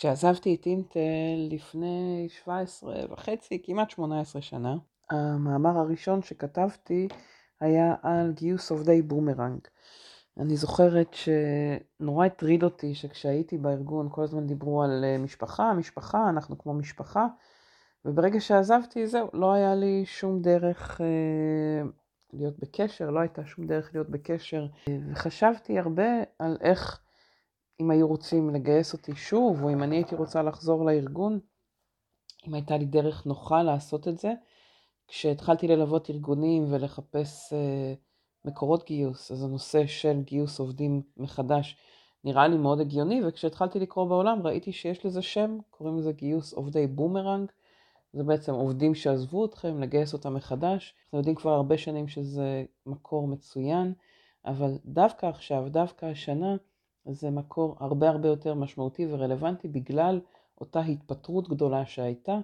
כשעזבתי את אינטל לפני 17 וחצי, כמעט 18 שנה, המאמר הראשון שכתבתי היה על גיוס עובדי בומרנג. אני זוכרת שנורא הטריד אותי שכשהייתי בארגון כל הזמן דיברו על אה, משפחה, משפחה, אנחנו כמו משפחה, וברגע שעזבתי זהו, לא היה לי שום דרך אה, להיות בקשר, לא הייתה שום דרך להיות בקשר, וחשבתי הרבה על איך, אם היו רוצים לגייס אותי שוב, או אם אני הייתי רוצה לחזור לארגון, אם הייתה לי דרך נוחה לעשות את זה. כשהתחלתי ללוות ארגונים ולחפש אה, מקורות גיוס, אז הנושא של גיוס עובדים מחדש נראה לי מאוד הגיוני, וכשהתחלתי לקרוא בעולם ראיתי שיש לזה שם, קוראים לזה גיוס עובדי בומרנג. זה בעצם עובדים שעזבו אתכם, לגייס אותם מחדש. אנחנו יודעים כבר הרבה שנים שזה מקור מצוין, אבל דווקא עכשיו, דווקא השנה, זה מקור הרבה הרבה יותר משמעותי ורלוונטי בגלל אותה התפטרות גדולה שהייתה.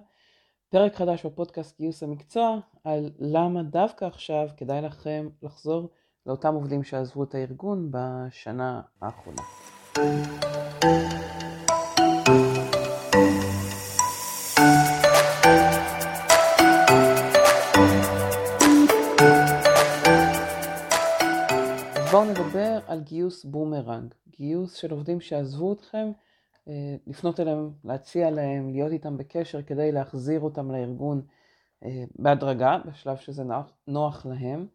פרק חדש בפודקאסט גיוס המקצוע על למה דווקא עכשיו כדאי לכם לחזור לאותם עובדים שעזבו את הארגון בשנה האחרונה. בואו על גיוס בומרנג, גיוס של עובדים שעזבו אתכם אה, לפנות אליהם, להציע להם, להיות איתם בקשר כדי להחזיר אותם לארגון אה, בהדרגה, בשלב שזה נוח, נוח להם.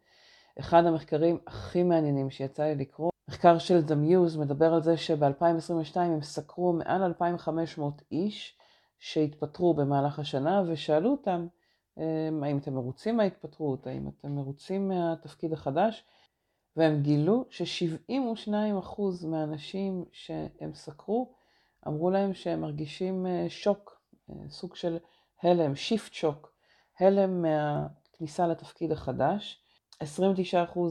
אחד המחקרים הכי מעניינים שיצא לי לקרוא, מחקר של The Muse מדבר על זה שב-2022 הם סקרו מעל 2,500 איש שהתפטרו במהלך השנה ושאלו אותם אה, האם אתם מרוצים מההתפטרות, האם אתם מרוצים מהתפקיד החדש, והם גילו ש-72% מהאנשים שהם סקרו אמרו להם שהם מרגישים אה, שוק, אה, סוג של הלם, שיפט שוק, הלם מהכניסה לתפקיד החדש. 29%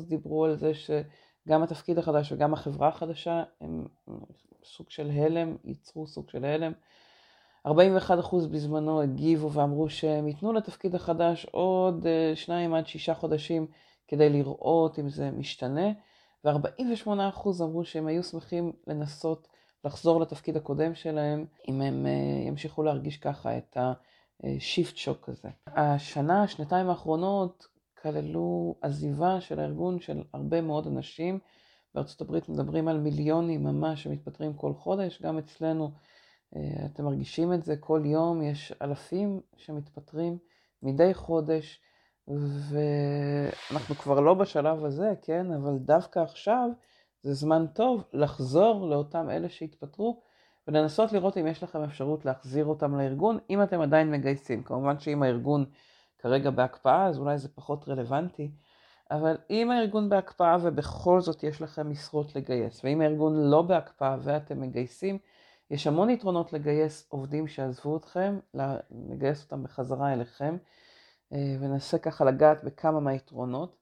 דיברו על זה שגם התפקיד החדש וגם החברה החדשה הם סוג של הלם, ייצרו סוג של הלם. 41% בזמנו הגיבו ואמרו שהם ייתנו לתפקיד החדש עוד אה, שניים עד שישה חודשים כדי לראות אם זה משתנה, ו-48% אמרו שהם היו שמחים לנסות לחזור לתפקיד הקודם שלהם, אם הם אה, ימשיכו להרגיש ככה את השיפט שוק הזה. השנה, השנתיים האחרונות, כללו עזיבה של הארגון של הרבה מאוד אנשים. בארצות הברית מדברים על מיליונים ממש שמתפטרים כל חודש, גם אצלנו אה, אתם מרגישים את זה, כל יום יש אלפים שמתפטרים מדי חודש, ואנחנו כבר לא בשלב הזה, כן, אבל דווקא עכשיו זה זמן טוב לחזור לאותם אלה שהתפטרו ולנסות לראות אם יש לכם אפשרות להחזיר אותם לארגון, אם אתם עדיין מגייסים. כמובן שאם הארגון כרגע בהקפאה, אז אולי זה פחות רלוונטי, אבל אם הארגון בהקפאה ובכל זאת יש לכם משרות לגייס, ואם הארגון לא בהקפאה ואתם מגייסים, יש המון יתרונות לגייס עובדים שעזבו אתכם, לגייס אותם בחזרה אליכם, וננסה ככה לגעת בכמה מהיתרונות.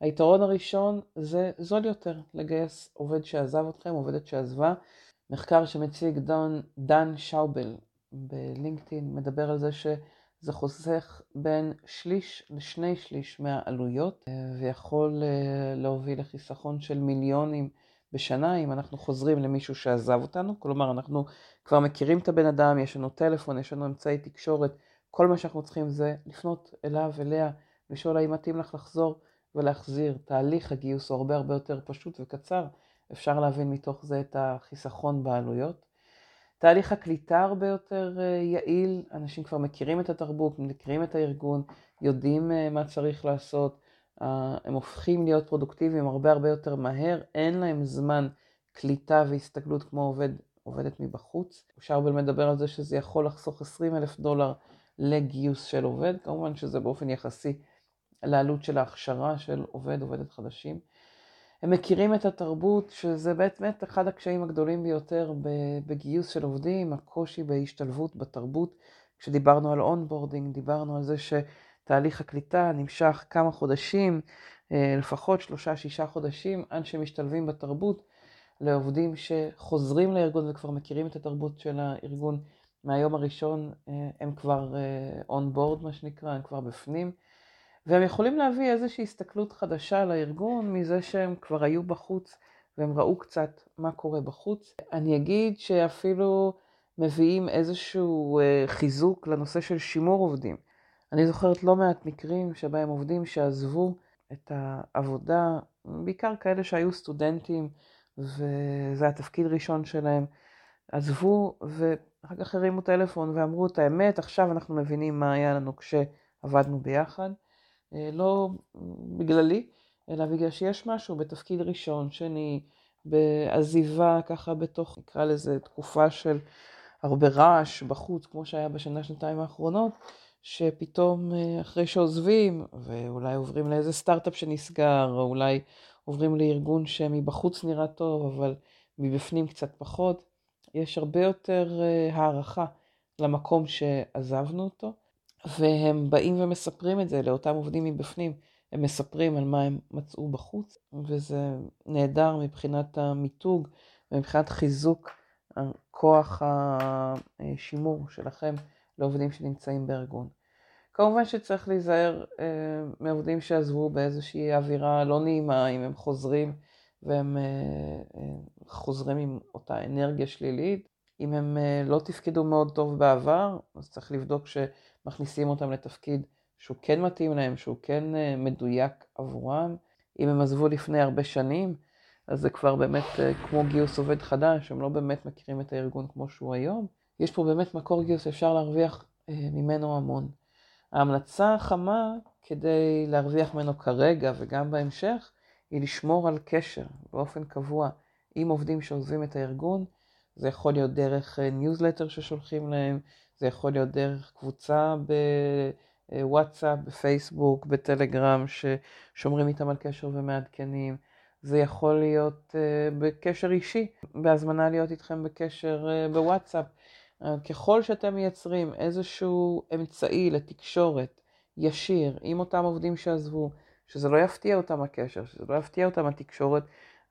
היתרון הראשון זה זול יותר לגייס עובד שעזב אתכם, עובדת שעזבה. מחקר שמציג דון, דן שאובל בלינקדאין מדבר על זה שזה חוסך בין שליש לשני שליש מהעלויות אה, ויכול אה, להוביל לחיסכון של מיליונים בשנה אם אנחנו חוזרים למישהו שעזב אותנו. כלומר, אנחנו כבר מכירים את הבן אדם, יש לנו טלפון, יש לנו אמצעי תקשורת, כל מה שאנחנו צריכים זה לפנות אליו, אליה, לשאול האם מתאים לך לחזור. ולהחזיר. תהליך הגיוס הוא הרבה הרבה יותר פשוט וקצר, אפשר להבין מתוך זה את החיסכון בעלויות. תהליך הקליטה הרבה יותר אה, יעיל, אנשים כבר מכירים את התרבות, מכירים את הארגון, יודעים אה, מה צריך לעשות, אה, הם הופכים להיות פרודוקטיביים הרבה הרבה יותר מהר, אין להם זמן קליטה והסתגלות כמו עובד, עובדת מבחוץ. שרבל מדבר על זה שזה יכול לחסוך 20 אלף דולר לגיוס של עובד, כמובן שזה באופן יחסי לעלות של ההכשרה של עובד, עובדת חדשים. הם מכירים את התרבות, שזה באמת אחד הקשיים הגדולים ביותר בגיוס של עובדים, הקושי בהשתלבות בתרבות. כשדיברנו על onboarding, דיברנו על זה שתהליך הקליטה נמשך כמה חודשים, אה, לפחות שלושה-שישה חודשים, עד שמשתלבים בתרבות. לעובדים שחוזרים לארגון וכבר מכירים את התרבות של הארגון מהיום הראשון, אה, הם כבר אה, מה שנקרא, הם כבר בפנים. והם יכולים להביא איזושהי הסתכלות חדשה לארגון מזה שהם כבר היו בחוץ והם ראו קצת מה קורה בחוץ. אני אגיד שאפילו מביאים איזשהו אה, חיזוק לנושא של שימור עובדים. אני זוכרת לא מעט מקרים שבהם עובדים שעזבו את העבודה, בעיקר כאלה שהיו סטודנטים וזה התפקיד ראשון שלהם, עזבו ואחר כך הרימו טלפון ואמרו את האמת, עכשיו אנחנו מבינים מה היה לנו כשעבדנו ביחד. אה, לא בגללי, אלא בגלל שיש משהו בתפקיד ראשון, שני, בעזיבה ככה בתוך, נקרא לזה, תקופה של הרבה רעש בחוץ, כמו שהיה בשנה, שנתיים האחרונות, שפתאום אה, אחרי שעוזבים, ואולי עוברים לאיזה סטארט-אפ שנסגר, או אולי עוברים לארגון שמבחוץ נראה טוב, אבל מבפנים קצת פחות, יש הרבה יותר אה, הערכה למקום שעזבנו אותו, והם באים ומספרים את זה לאותם עובדים מבפנים. הם מספרים על מה הם מצאו בחוץ, וזה נהדר מבחינת המיתוג ומבחינת חיזוק כוח השימור שלכם לעובדים שנמצאים בארגון. כמובן שצריך להיזהר אה, מעובדים שעזבו באיזושהי אווירה לא נעימה, אם הם חוזרים והם אה, אה, חוזרים עם אותה אנרגיה שלילית. אם הם אה, לא תפקדו מאוד טוב בעבר, אז צריך לבדוק שמכניסים אותם לתפקיד שהוא כן מתאים להם, שהוא כן מדויק עבורם. אם הם עזבו לפני הרבה שנים, אז זה כבר באמת כמו גיוס עובד חדש, הם לא באמת מכירים את הארגון כמו שהוא היום. יש פה באמת מקור גיוס שאפשר להרוויח ממנו המון. ההמלצה החמה כדי להרוויח ממנו כרגע וגם בהמשך, היא לשמור על קשר באופן קבוע עם עובדים שעוזבים את הארגון. זה יכול להיות דרך ניוזלטר ששולחים להם, זה יכול להיות דרך קבוצה ב... אה, וואטסאפ, בפייסבוק, בטלגרם, ששומרים איתם על קשר ומעדכנים. זה יכול להיות uh, בקשר אישי, בהזמנה להיות איתכם בקשר uh, בוואטסאפ. ככל שאתם מייצרים איזשהו אמצעי לתקשורת ישיר עם אותם עובדים שעזבו, שזה לא יפתיע אותם הקשר, שזה לא יפתיע אותם התקשורת,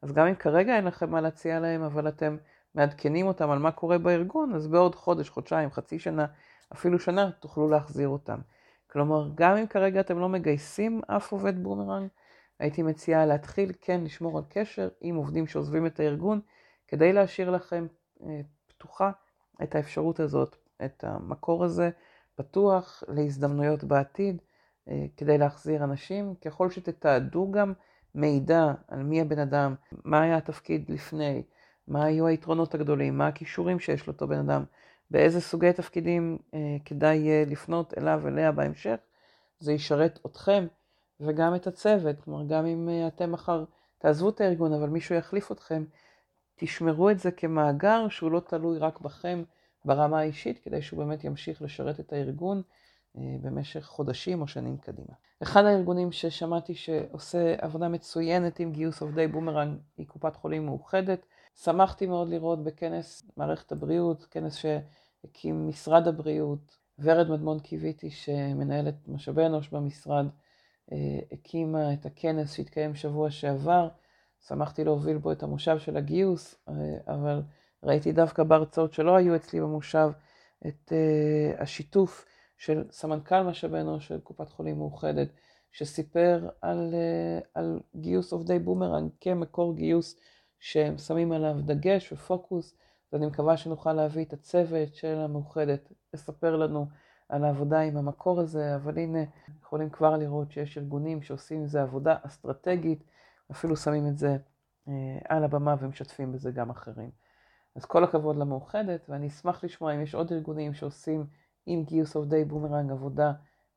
אז גם אם כרגע אין לכם מה להציע להם, אבל אתם מעדכנים אותם על מה קורה בארגון, אז בעוד חודש, חודשיים, חצי שנה, אפילו שנה, תוכלו להחזיר אותם. כלומר, גם אם כרגע אתם לא מגייסים אף עובד בומרנג, הייתי מציעה להתחיל כן לשמור על קשר עם עובדים שעוזבים את הארגון, כדי להשאיר לכם אה, פתוחה את האפשרות הזאת, את המקור הזה פתוח להזדמנויות בעתיד, כדי להחזיר אנשים. ככל שתתעדו גם מידע על מי הבן אדם, מה היה התפקיד לפני, מה היו היתרונות הגדולים, מה הכישורים שיש לאותו בן אדם, באיזה סוגי תפקידים אה, כדאי אה, לפנות אליו, אליה בהמשך, זה ישרת אתכם וגם את הצוות. כלומר, גם אם אה, אתם מחר תעזבו את הארגון, אבל מישהו יחליף אתכם, תשמרו את זה כמאגר שהוא לא תלוי רק בכם ברמה האישית, כדי שהוא באמת ימשיך לשרת את הארגון אה, במשך חודשים או שנים קדימה. אחד הארגונים ששמעתי שעושה עבודה מצוינת עם גיוס עובדי בומרנג היא קופת חולים מאוחדת. שמחתי מאוד לראות בכנס מערכת הבריאות, כנס שהקים משרד הבריאות, ורד מדמון קיוויתי שמנהלת משאבי אנוש במשרד, אה, הקימה את הכנס שהתקיים שבוע שעבר. שמחתי להוביל בו את המושב של הגיוס, אה, אבל ראיתי דווקא בהרצאות שלא היו אצלי במושב את אה, השיתוף של סמנכ"ל משאבי אנוש של קופת חולים מאוחדת, שסיפר על, על גיוס עובדי בומרנג כמקור גיוס שהם שמים עליו דגש ופוקוס, ואני מקווה שנוכל להביא את הצוות של המאוחדת לספר לנו על העבודה עם המקור הזה, אבל הנה, יכולים כבר לראות שיש ארגונים שעושים עם זה עבודה אסטרטגית, אפילו שמים את זה אה, על הבמה ומשתפים בזה גם אחרים. אז כל הכבוד למאוחדת, ואני אשמח לשמוע אם יש עוד ארגונים שעושים עם גיוס עובדי בומרנג עבודה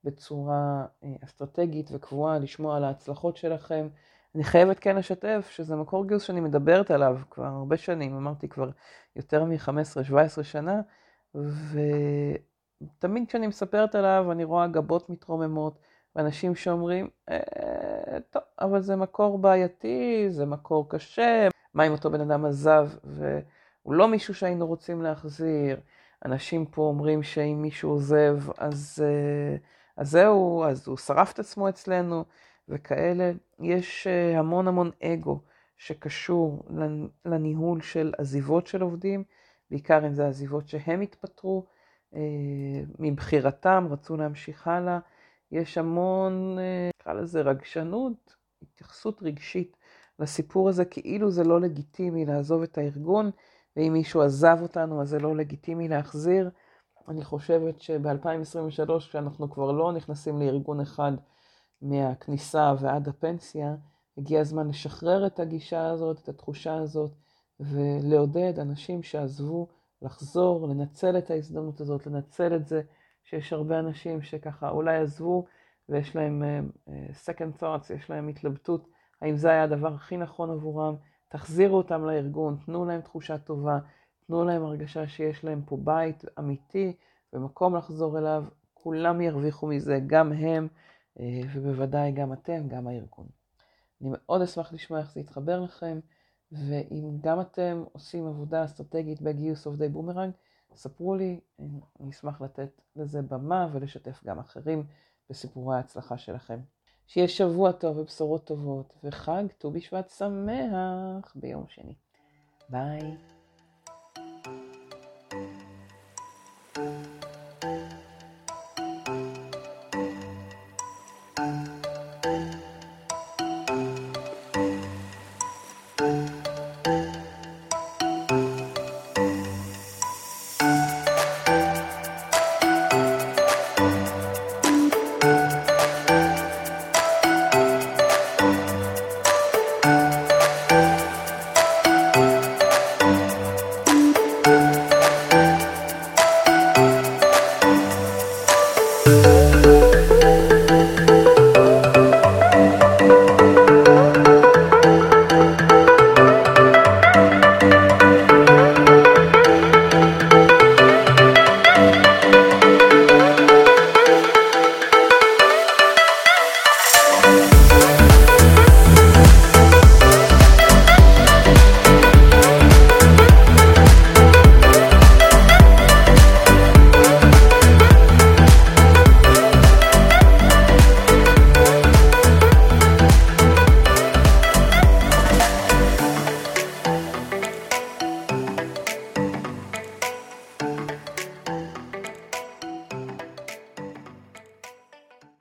בצורה אה, אסטרטגית וקבועה, לשמוע על ההצלחות שלכם. אני חייבת כן לשתף שזה מקור גיוס שאני מדברת עליו כבר הרבה שנים, אמרתי כבר יותר מ-15-17 שנה, ותמיד כשאני מספרת עליו אני רואה גבות מתרוממות, ואנשים שאומרים, אה, טוב, אבל זה מקור בעייתי, זה מקור קשה, מה אם אותו בן אדם עזב והוא לא מישהו שהיינו רוצים להחזיר? אנשים פה אומרים שאם מישהו עוזב, אז, אה, אז זהו, אז הוא שרף את עצמו אצלנו. וכאלה, יש אה, המון המון אגו שקשור לניהול של עזיבות של עובדים, בעיקר אם זה עזיבות שהם התפטרו אה, מבחירתם, רצו להמשיך הלאה. יש המון, נקרא לזה רגשנות, התייחסות רגשית לסיפור הזה, כאילו זה לא לגיטימי לעזוב את הארגון, ואם מישהו עזב אותנו אז זה לא לגיטימי להחזיר. אני חושבת שב-2023, כשאנחנו כבר לא נכנסים לארגון אחד מהכניסה ועד הפנסיה, הגיע הזמן לשחרר את הגישה הזאת, את התחושה הזאת, ולעודד אנשים שעזבו לחזור, לנצל את ההזדמנות הזאת, לנצל את זה שיש הרבה אנשים שככה אולי עזבו ויש להם uh, second thoughts, יש להם התלבטות, האם זה היה הדבר הכי נכון עבורם, תחזירו אותם לארגון, תנו להם תחושה טובה, תנו להם הרגשה שיש להם פה בית אמיתי ומקום לחזור אליו, כולם ירוויחו מזה, גם הם, אה, ובוודאי גם אתם, גם הארגון. אני מאוד אשמח לשמוע איך זה יתחבר לכם. ואם גם אתם עושים עבודה אסטרטגית בגיוס עובדי בומרנג, ספרו לי, אני אשמח לתת לזה במה ולשתף גם אחרים בסיפורי ההצלחה שלכם. שיהיה שבוע טוב ובשורות טובות, וחג ט"ו בשבט שמח ביום שני. ביי.